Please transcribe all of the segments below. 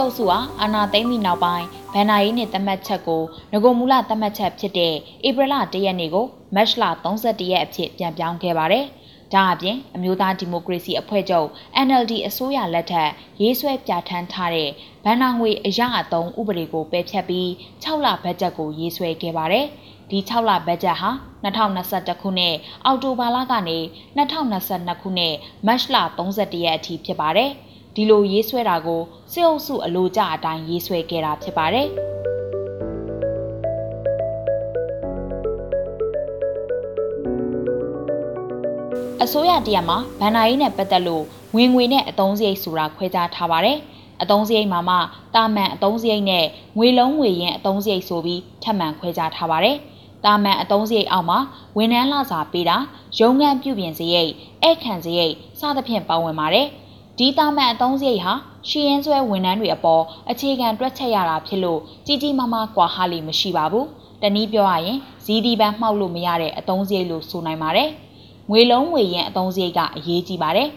စစ်အုပ်စုဟာအာဏာသိမ်းပြီးနောက်ပိုင်းဗန်နာရေးနဲ့သတ်မှတ်ချက်ကိုငကိုမူလသတ်မှတ်ချက်ဖြစ်တဲ့ဧပြီလ၁ရက်နေ့ကိုမတ်လ31ရက်အဖြစ်ပြန်ပြောင်းခဲ့ပါတယ်။ဒါအပြင်အမျိုးသားဒီမိုကရေစီအဖွဲ့ချုပ် NLD အစိုးရလက်ထက်ရေးဆွဲပြဋ္ဌာန်းထားတဲ့ဗန်နာငွေအရအသုံးဥပဒေကိုပယ်ဖျက်ပြီး6လဘတ်ဂျက်ကိုရေးဆွဲခဲ့ပါတယ်။ဒီ6လဘတ်ဂျက်ဟာ2021ခုနှစ်အောက်တိုဘာလကနေ2022ခုနှစ်မတ်လ31ရက်အထိဖြစ်ပါတယ်။ ဒီလိုရေးဆွဲတာကိုစစ်အုပ်စုအလိုကျအတိုင်းရေးဆွဲခဲ့တာဖြစ်ပါတယ်။အစိုးရတရားမှာဗန်နာရေးနဲ့ပတ်သက်လို့ဝင်ငွေနဲ့အတုံးစရိတ်ဆိုတာခွဲခြားထားပါတယ်။အတုံးစရိတ်မှာမှတာမန်အတုံးစရိတ်နဲ့ငွေလုံးငွေရင်းအတုံးစရိတ်ဆိုပြီးထပ်မံခွဲခြားထားပါတယ်။တာမန်အတုံးစရိတ်အောက်မှာဝန်ထမ်းလစာပေးတာရုံးခန်းပြုပြင်စရိတ်ဧည့်ခံစရိတ်စသဖြင့်ပါဝင်ပါတယ်။ ဒီတာမန်အသုံးစရိတ်ဟာရှီရင်ဆွဲဝန်ထမ်းတွေအပေါ်အခြေခံတွက်ချက်ရတာဖြစ်လို့ကြီးကြီးမားမားကွာဟလိမရှိပါဘူး။တနည်းပြောရရင်ဇီးဒီပန်းမှောက်လို့မရတဲ့အသုံးစရိတ်လို့ဆိုနိုင်ပါတယ်။ငွေလုံးငွေရင်အသုံးစရိတ်ကအရေးကြီးပါတယ်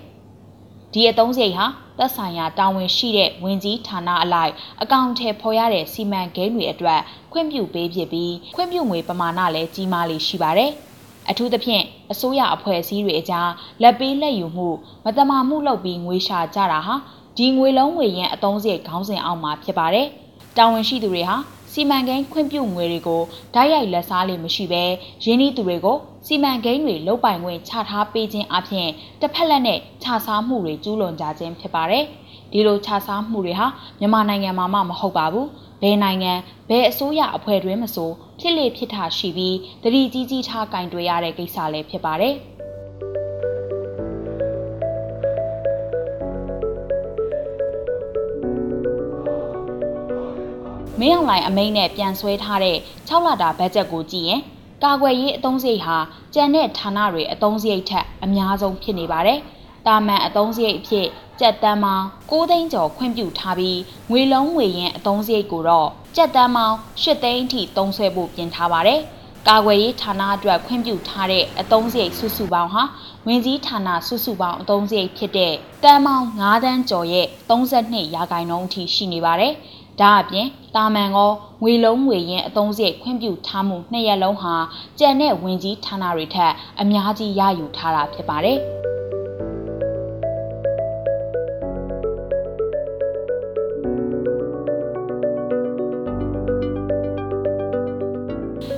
။ဒီအသုံးစရိတ်ဟာသက်ဆိုင်ရာတာဝန်ရှိတဲ့ဝင်ကြီးဌာနအလိုက်အကောင့်ထဲဖော်ရတဲ့စီမံကိန်းတွေအတွက်ခွင့်ပြုပေးဖြစ်ပြီးခွင့်ပြုငွေပမာဏလည်းကြီးမားလေးရှိပါတယ်။အထူးသဖြင့် အစိုးရအဖွဲ့အစည်းတွေအကြားလက်ပေးလက်ယူမှုမတမာမှုလုပ်ပြီးငွေရှာကြတာဟာဒီငွေလုံးငွေရင်းအသုံးစရိတ်ခေါင်းစဉ်အောက်မှာဖြစ်ပါတယ်။တာဝန်ရှိသူတွေဟာစီမံကိန်းခွင့်ပြုငွေတွေကိုဓာတ်ရိုက်လက်စားလေးမရှိဘဲရင်းနှီးသူတွေကိုစီမံကိန်းတွေလုတ်ပိုင်ခွင့်ချထားပေးခြင်းအပြင်တစ်ဖက်လက်နဲ့ခြားစားမှုတွေကျူးလွန်ကြခြင်းဖြစ်ပါတယ်။ဒီလိုခြားစားမှုတွေဟာမြန်မာနိုင်ငံမှာမှမဟုတ်ပါဘူး။ ဘယ်နိုင်ငံဘယ်အစိုးရအဖွဲ့တွင်မဆိုဖြစ်လေဖြစ်တာရှိပြီးတတိကြီးကြီးထားကင်တွယ်ရတဲ့ကိစ္စလည်းဖြစ်ပါတယ်။မင်းအောင်လှိုင်အမိန့်နဲ့ပြန်ဆွဲထားတဲ့6လတာဘတ်ဂျက်ကိုကြည့်ရင်ကာကွယ်ရေးအသုံးစရိတ်ဟာကြံတဲ့ဌာနတွေအသုံးစရိတ်ထက်အများဆုံးဖြစ်နေပါတယ်။ တာမန်အသုံးစရိတ်အဖြစ်ကြက်တန်းပေါင်း6သိန်းကျော်ခွင့်ပြုထားပြီးငွေလုံးငွေရင်းအသုံးစရိတ်ကိုတော့ကြက်တန်းပေါင်း8သိန်းအထိသုံးစွဲဖို့ပြင်ထားပါတယ်။ကာကွယ်ရေးဌာနအတွက်ခွင့်ပြုထားတဲ့အသုံးစရိတ်စုစုပေါင်းဟာဝင်ကြီးဌာနစုစုပေါင်းအသုံးစရိတ်ဖြစ်တဲ့တန်းပေါင်း9တန်းကျော်ရဲ့32ရာခိုင်နှုန်းအထိရှိနေပါတယ်။ဒါအပြင်တာမန်ကောငွေလုံးငွေရင်းအသုံးစရိတ်ခွင့်ပြုထားမှုနှစ်ရက်လုံးဟာကြံတဲ့ဝင်ကြီးဌာနတွေထက်အများကြီးရယူထားတာဖြစ်ပါတယ်။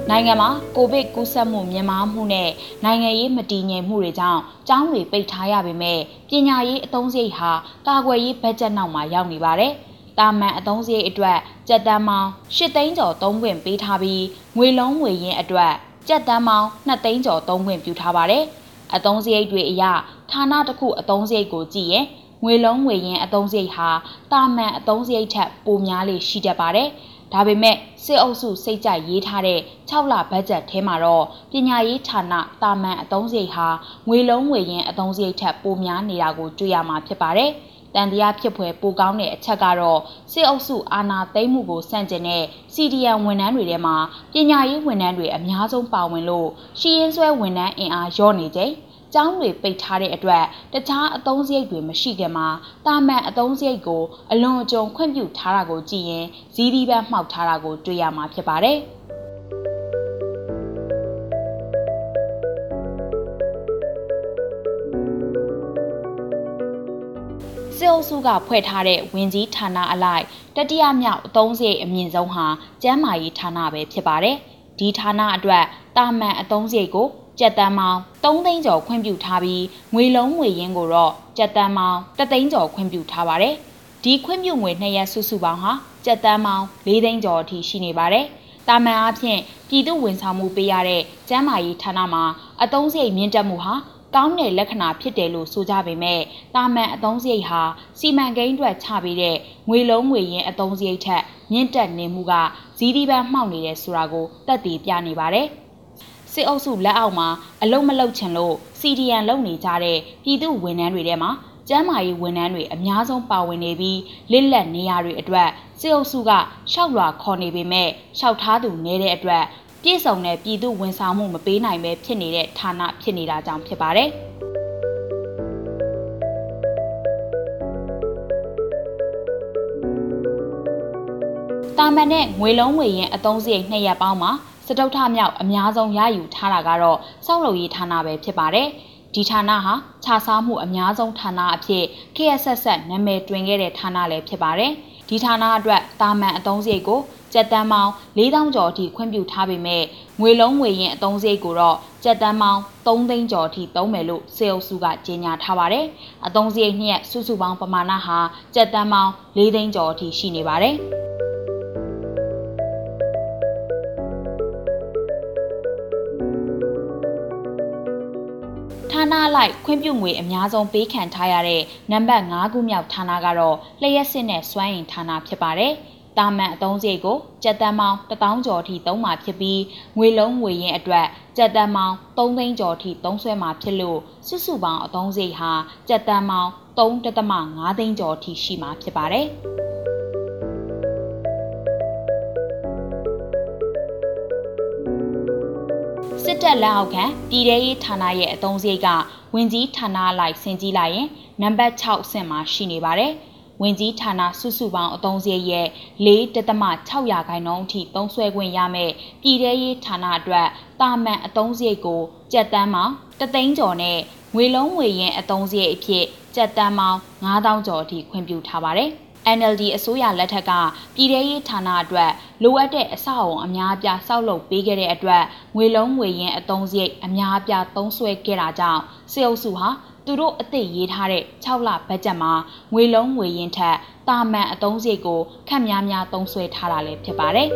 နိုင်ငံမှာကိုဗစ်ကူးစက်မှုမြင့်မားမှုနဲ့နိုင်ငံရေးမတည်ငြိမ်မှုတွေကြောင့်ကျောင်းတွေပိတ်ထားရပေမဲ့ပညာရေးအသုံးစရိတ်ဟာကာကွယ်ရေးဘတ်ဂျက်နောက်မှာရောက်နေပါတယ်။တာမန်အသုံးစရိတ်အတွက်ကြက်တန်းပေါင်း၈သိန်းကျော်သုံးခွင့်ပေးထားပြီးငွေလုံးငွေရင်းအတွက်ကြက်တန်းပေါင်း2သိန်းကျော်သုံးခွင့်ပြုထားပါတယ်။အသုံးစရိတ်တွေအရဌာနတစ်ခုအသုံးစရိတ်ကိုကြည့်ရင်ငွေလုံးငွေရင်းအသုံးစရိတ်ဟာတာမန်အသုံးစရိတ်ထက်ပိုများလေရှိတတ်ပါတယ်။ဒါပေမဲ့ စစ်အုပ်စုစိတ်ကြိုက်ရေးထားတဲ့6လဘတ်ဂျက်ထဲမှာတော့ပညာရေးဌာနတာမန်အသုံးစရိတ်ဟာငွေလုံးငွေရင်းအသုံးစရိတ်ထက်ပိုများနေတာကိုတွေ့ရမှာဖြစ်ပါတယ်။တန်တရားဖြစ်ဖွယ်ပိုကောင်းတဲ့အချက်ကတော့စစ်အုပ်စုအာဏာသိမ်းမှုကိုစန့်ကျင်တဲ့ CDN ဝန်ထမ်းတွေထဲမှာပညာရေးဝန်ထမ်းတွေအများဆုံးပါဝင်လို့ရှီရင်ဆွဲဝန်ထမ်းအင်အားလျော့နေချိန် ကျောင်းတွေပိတ်ထားတဲ့အတွက်တခြားအသုံးစရိတ်တွေမရှိခင်မှာတာမန်အသုံးစရိတ်ကိုအလွန်အကျွံခွင့်ပြုထားတာကိုကြည့်ရင်ဇီးဒီပန်းမှောက်ထားတာကိုတွေ့ရမှာဖြစ်ပါတယ်။စစ်အုပ်စုကဖွဲ့ထားတဲ့ဝင်ကြီးဌာနအလိုက်တတိယမြောက်အသုံးစရိတ်အမြင့်ဆုံးဟာကျန်းမာရေးဌာနပဲဖြစ်ပါတယ်။ဒီဌာနအတွက်တာမန်အသုံးစရိတ်ကို ကြက်တန်းမောင်း3သိန်းကျော်ခွင့်ပြုထားပြီးငွေလုံးငွေရင်းကိုတော့ကြက်တန်းမောင်း3သိန်းကျော်ခွင့်ပြုထားပါတယ်။ဒီခွင့်ပြုငွေနှစ်ရက်စုစုပေါင်းဟာကြက်တန်းမောင်း4သိန်းကျော်အထိရှိနေပါတယ်။တာမန်အားဖြင့်ပြည်သူဝန်ဆောင်မှုပေးရတဲ့ကျန်းမာရေးဌာနမှာအသုံးစရိတ်မြင့်တက်မှုဟာကောင်းတဲ့လက္ခဏာဖြစ်တယ်လို့ဆိုကြပေမဲ့တာမန်အသုံးစရိတ်ဟာစီမံကိန်းအတွက်ချပေးတဲ့ငွေလုံးငွေရင်းအသုံးစရိတ်ထက်မြင့်တက်နေမှုကဇီးဒီပန်းမှောက်နေတဲ့ဆိုတာကိုသက်သေပြနေပါတယ်။ စစ်အုပ်စုလက်အောက်မှာအလုံးမလုံးချင်လို့ CDN လုပ်နေကြတဲ့ပြည်သူဝန်ထမ်းတွေထဲမှာကျန်းမာရေးဝန်ထမ်းတွေအများဆုံးပါဝင်နေပြီးလစ်လက်နေရတွေအတွက်စစ်အုပ်စုကရှောက်လွာခေါ်နေပေမဲ့ရှောက်ထားသူနေတဲ့အတွက်ပြည့်စုံတဲ့ပြည်သူဝန်ဆောင်မှုမပေးနိုင်ပဲဖြစ်နေတဲ့ဌာနဖြစ်နေတာကြောင့်ဖြစ်ပါတယ်။တာမန်နဲ့ငွေလုံးငွေရင်းအသုံးစရိတ်နှစ်ရက်ပေါင်းမှာ စတုထမြောက်အများဆုံးရယူထားတာကတော့စောက်လုပ်ရေးဌာနပဲဖြစ်ပါတယ်။ဒီဌာနဟာခြားစားမှုအများဆုံးဌာနအဖြစ် KSSS နာမည်တွင်ခဲ့တဲ့ဌာနလည်းဖြစ်ပါတယ်။ဒီဌာနအတွက်တာမန်အသုံးစရိတ်ကိုကျက်တန်းပေါင်း4000ကျော်အထိခွင့်ပြုထားပေမဲ့ငွေလုံးငွေရင်းအသုံးစရိတ်ကိုတော့ကျက်တန်းပေါင်း3သိန်းကျော်အထိသုံးမယ်လို့စေအုပ်စုကကြေညာထားပါတယ်။အသုံးစရိတ်နှစ်ရက်စုစုပေါင်းပမာဏဟာကျက်တန်းပေါင်း4သိန်းကျော်အထိရှိနေပါတယ်။ ဌာနလိုက်ခွင့်ပြုငွေအများဆုံးပေးခံထားရတဲ့နံပါတ်5ခုမြောက်ဌာနကတော့လျှက်စစ်နဲ့စွမ်းအင်ဌာနဖြစ်ပါတယ်။တာမန်အသုံးစရိတ်ကိုကြက်တန်းပေါင်း1000ကျော်အထိသုံးမှာဖြစ်ပြီးငွေလုံးငွေရင်းအတွက်ကြက်တန်းပေါင်း3သိန်းကျော်အထိသုံးဆွဲမှာဖြစ်လို့စုစုပေါင်းအသုံးစရိတ်ဟာကြက်တန်းပေါင်း3.5သိန်းကျော်အထိရှိမှာဖြစ်ပါတယ်။ တပ်လက်အောက်ခံပြည်ထရေးဌာနရဲ့အသုံးစရိတ်ကဝင်ကြီးဌာနလိုက်ဆင်ကြီးလိုက်ရင်နံပါတ်6အဆင့်မှာရှိနေပါတယ်။ဝင်ကြီးဌာနစုစုပေါင်းအသုံးစရိတ်ရဲ့4.6ရာခိုင်နှုန်းအထိသုံးစွဲခွင့်ရမယ်ပြည်ထရေးဌာနအတွက်တာမန်အသုံးစရိတ်ကိုကြက်တန်းပေါင်းတသိန်းကျော်နဲ့ငွေလုံးငွေရင်းအသုံးစရိတ်အဖြစ်ကြက်တန်းပေါင်း9000ကျော်အထိခွင့်ပြုထားပါတယ်။ NLD အစိုးရလက်ထက်ကပြည်ထရေးဌာနအတွက်လိုအပ်တဲ့အဆောက်အုံအများအပြားဆောက်လုပ်ပေးခဲ့တဲ့အတွက်ငွေလုံးငွေရင်းအသုံးစရိတ်အများအပြားသုံးစွဲခဲ့တာကြောင့်စေအုပ်စုဟာသူတို့အသစ်ရေးထားတဲ့6လဘတ်ဂျက်မှာငွေလုံးငွေရင်းထက်တာမန်အသုံးစရိတ်ကိုခန့်များများသုံးစွဲထားတာလည်းဖြစ်ပါတယ်။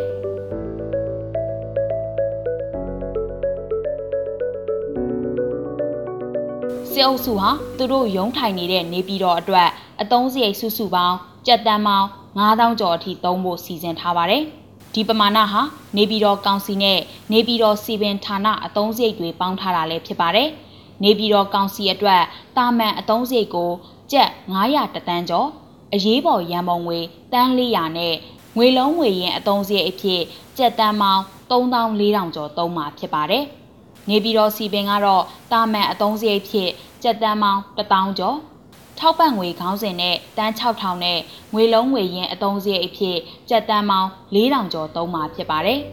စစ်အုပ်စုဟာသူတို့ရုံးထိုင်နေတဲ့နေပြည်တော်အတွက်အသုံးစရိတ်စုစုပေါင်း ကြက်တန်းပေါင်း9000ကျော်အထိသုံးဖို့စီစဉ်ထားပါတယ်။ဒီပမာဏဟာနေပြည်တော်ကောင်စီနဲ့နေပြည်တော်စီပင်ဌာနအသုံးစရိတ်တွေပေါင်းထားတာလည်းဖြစ်ပါတယ်။နေပြည်တော်ကောင်စီအတွက်တာမန်အသုံးစရိတ်ကိုကျပ်900တန်းကျော်အရေးပေါ်ရန်ပုံငွေတန်း400နဲ့ငွေလုံးငွေရင်းအသုံးစရိတ်အဖြစ်ကျပ်တန်းပေါင်း3400ကျော်သုံးမှာဖြစ်ပါတယ်။နေပြည်တော်စီပင်ကတော့တာမန်အသုံးစရိတ်ဖြစ်ကျပ်တန်းပေါင်း1000ကျော် ထောက်ပံ့ငွေခေါင်းစဉ်နဲ့တန်း6000နဲ့ငွေလုံးငွေရင်းအသုံးစရိတ်အဖြစ်ကျပ်တန်းပေါင်း4000ကျော်သုံးမှာဖြစ်ပါတယ်။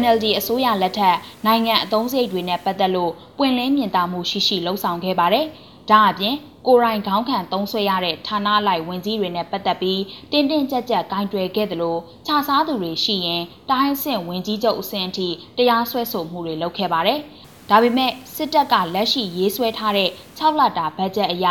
NLD အစိုးရလက်ထက်နိုင်ငံအသုံးစရိတ်တွေနဲ့ပတ်သက်လို့ပွင့်လင်းမြင်သာမှုရှိရှိလှုံ့ဆော်ခဲ့ပါတယ်။ဒါအပြင် ကိုရိုင်းခေါင်းခံသုံးဆွဲရတဲ့ဌာနလိုက်ဝင်ကြီးတွေနဲ့ပတ်သက်ပြီးတင်းတင်းကြပ်ကြပ်ဂိုင်းတွယ်ခဲ့သလိုခြားစားသူတွေရှိရင်တိုင်းဆင့်ဝင်ကြီးချုပ်အဆင့်အထိတရားစွဲဆိုမှုတွေလုပ်ခဲ့ပါတယ်။ဒါပေမဲ့စစ်တပ်ကလက်ရှိရေးဆွဲထားတဲ့6လတာဘတ်ဂျက်အရ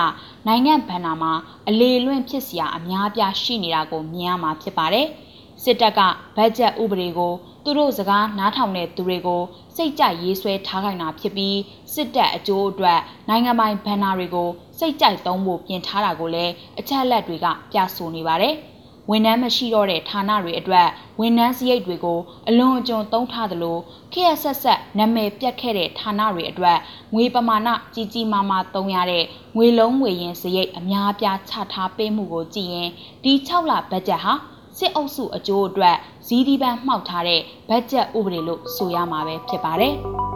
နိုင်ငံဘဏ္ဍာမှာအလေလွင့်ဖြစ်စရာအများအပြားရှိနေတာကိုမြင်ရမှာဖြစ်ပါတယ်။ စစ်တပ်ကဘတ်ဂျက်ဥပဒေကို သူတို့စကားနားထောင်တဲ့သူတွေကိုစိတ်ကြရေးဆွဲထားခိုင်းတာဖြစ်ပြီးစစ်တပ်အကျိုးအတွက်နိုင်ငံပိုင်ဘဏ္ဍာတွေကိုစိတ်ကြိုက်သုံးဖို့ပြင်ထားတာကိုလည်းအချက်လက်တွေကပြဆိုနေပါတယ်။ဝန်ထမ်းမရှိတော့တဲ့ဌာနတွေအတွက်ဝန်ထမ်းစရိတ်တွေကိုအလွန်အကျွံသုံးထားသလိုခေတ်ဆက်ဆက်နာမည်ပြတ်ခဲ့တဲ့ဌာနတွေအတွက်ငွေပမာဏကြီးကြီးမားမားသုံးရတဲ့ငွေလုံးငွေရင်းစရိတ်အများအပြားချထားပေးမှုကိုကြည့်ရင်ဒီ6လဘတ်ဂျက်ဟာ စစ်အုပ်စုအကျိုးအတွက်ဇီးဒီပန်းမှောက်ထားတဲ့ဘတ်ဂျက်ဥပဒေလို့ဆိုရမှာပဲဖြစ်ပါတယ်။